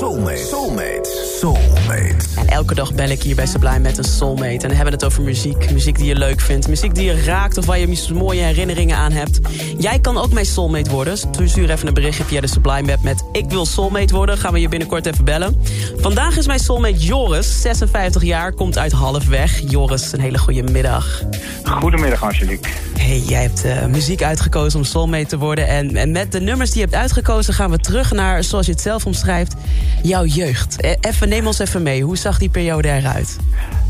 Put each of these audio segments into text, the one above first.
Soulmate. Soulmate. Soulmate. En elke dag bel ik hier bij Sublime met een soulmate. En dan hebben we het over muziek. Muziek die je leuk vindt. Muziek die je raakt of waar je mooie herinneringen aan hebt. Jij kan ook mijn soulmate worden. Dus stuur even een berichtje via de Sublime web met... Ik wil soulmate worden. Gaan we je binnenkort even bellen. Vandaag is mijn soulmate Joris. 56 jaar. Komt uit Halfweg. Joris, een hele goede middag. Goedemiddag Angelique. Hey, jij hebt uh, muziek uitgekozen om soulmate te worden. En, en met de nummers die je hebt uitgekozen... gaan we terug naar, zoals je het zelf omschrijft... jouw jeugd. E even, neem ons even mee. Hoe zag die periode eruit?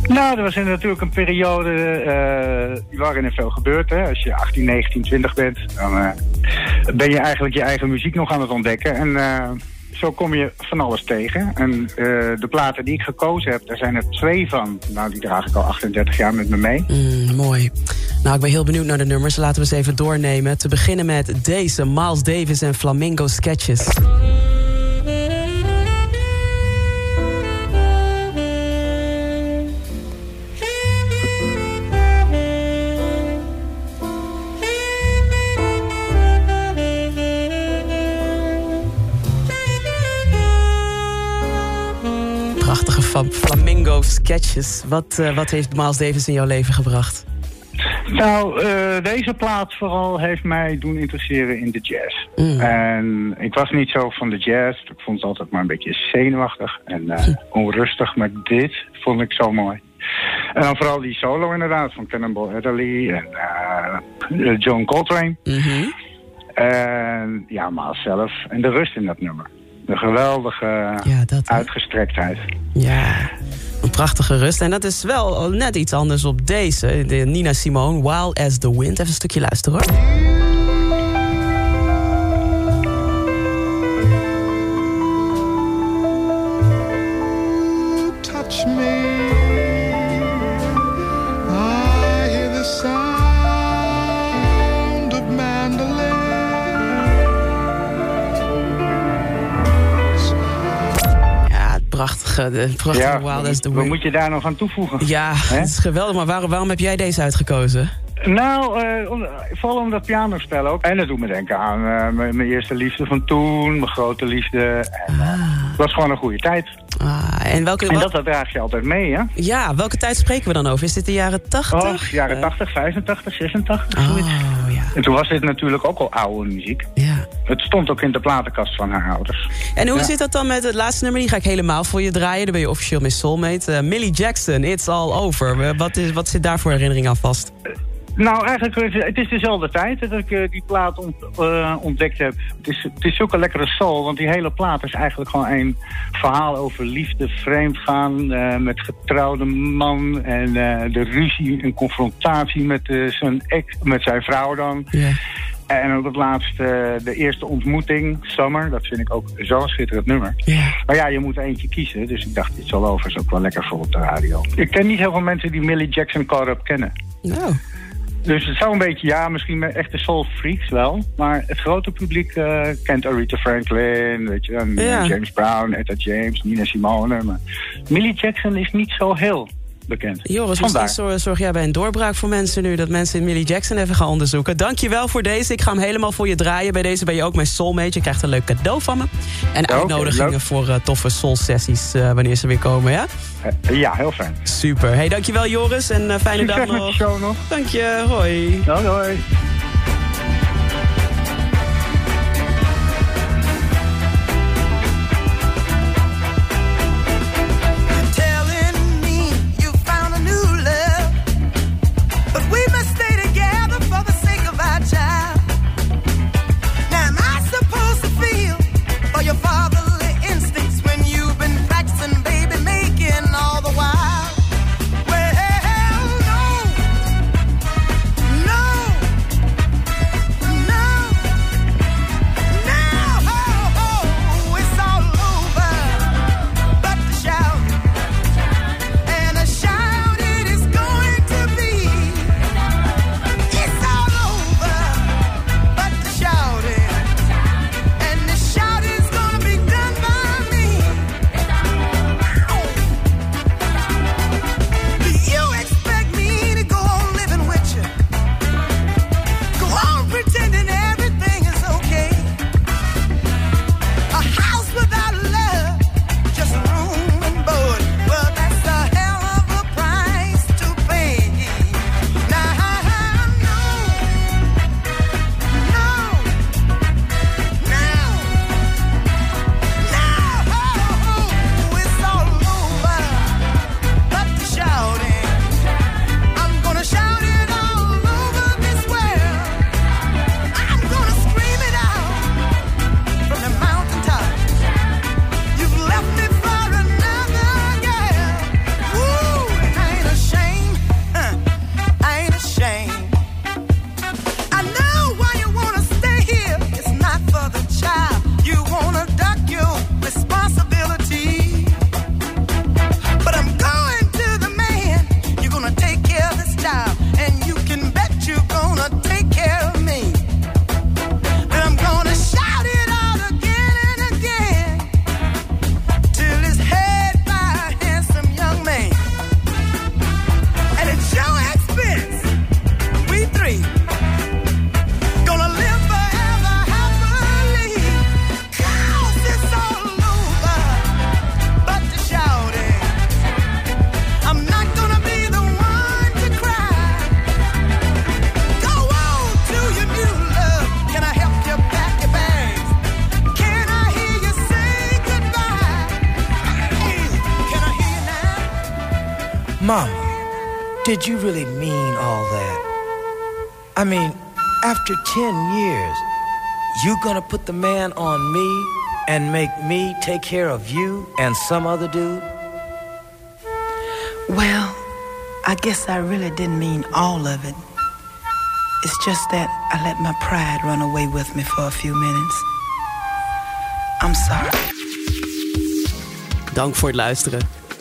Nou, er was natuurlijk een periode uh, waarin er veel gebeurt. Hè. Als je 18, 19, 20 bent, dan uh, ben je eigenlijk je eigen muziek nog aan het ontdekken. En uh, zo kom je van alles tegen. En de platen die ik gekozen heb, daar zijn er twee van. Nou, die draag ik al 38 jaar met me mee. Mm, mooi. Nou, ik ben heel benieuwd naar de nummers. Laten we eens even doornemen. Te beginnen met deze, Miles Davis en Flamingo Sketches. Prachtige Flamingo Sketches. Wat, uh, wat heeft Miles Davis in jouw leven gebracht? Nou, uh, deze plaat vooral heeft mij doen interesseren in de jazz. Mm. En ik was niet zo van de jazz. Ik vond het altijd maar een beetje zenuwachtig en uh, onrustig. Maar dit vond ik zo mooi. En dan vooral die solo inderdaad van Cannonball Adderley en John Coltrane. Mm -hmm. En ja, Maas zelf. En de rust in dat nummer. De geweldige ja, dat, uitgestrektheid. Ja, een prachtige rust. En dat is wel net iets anders op deze. De Nina Simone, Wild as the Wind. Even een stukje luisteren hoor. Prachtige, prachtige ja, Wild as the Wat moet je daar nog aan toevoegen? Ja, het is geweldig. Maar waarom, waarom heb jij deze uitgekozen? Nou, uh, om, vooral om dat pianospel ook. En dat doet me denken aan uh, mijn eerste liefde van toen, mijn grote liefde. En, uh, het was gewoon een goede tijd. Ah, en welke, en dat, dat draag je altijd mee, hè? Ja, welke tijd spreken we dan over? Is dit de jaren 80? Oh, jaren 80, 85, 86, oh. Ja. En toen was dit natuurlijk ook al oude muziek. Ja. Het stond ook in de platenkast van haar ouders. En hoe ja. zit dat dan met het laatste nummer? Die ga ik helemaal voor je draaien. Dan ben je officieel mijn soulmate. Uh, Millie Jackson, It's All Over. Wat, is, wat zit daar voor herinnering aan vast? Nou, eigenlijk, het is dezelfde tijd dat ik uh, die plaat ont, uh, ontdekt heb. Het is, het is zulke lekkere soul, want die hele plaat is eigenlijk gewoon een verhaal over liefde, vreemdgaan uh, met getrouwde man en de ruzie en confrontatie met, zijn, ex, met zijn vrouw dan. Yeah. En op het laatste, de eerste ontmoeting, Summer, dat vind ik ook zo'n schitterend nummer. Yeah. Maar ja, je moet eentje kiezen, dus ik dacht, dit zal over, is ook wel lekker voor op de radio. Ik ken niet heel veel mensen die Millie Jackson Caught Up kennen. Nou. Dus het zou een beetje, ja, misschien met echte soul freaks wel. Maar het grote publiek uh, kent Aretha Franklin, weet je, en ja. James Brown, Etta James, Nina Simone. Maar Millie Jackson is niet zo heel bekend. Joris, misschien zorg, zorg jij bij een doorbraak voor mensen nu... dat mensen Millie Jackson even gaan onderzoeken. Dankjewel voor deze. Ik ga hem helemaal voor je draaien. Bij deze ben je ook mijn soulmate. Je krijgt een leuk cadeau van me. En uitnodigingen leuk. voor uh, toffe soul-sessies uh, wanneer ze weer komen, ja? Uh, ja, heel fijn. Super. Hey, dankjewel Joris en fijne Succes dag met de nog. show nog. Dank je, hoi. Hoi, hoi. Mama, did you really mean all that? I mean, after 10 years, you gonna put the man on me and make me take care of you and some other dude? Well, I guess I really didn't mean all of it. It's just that I let my pride run away with me for a few minutes. I'm sorry. Dank voor het luisteren.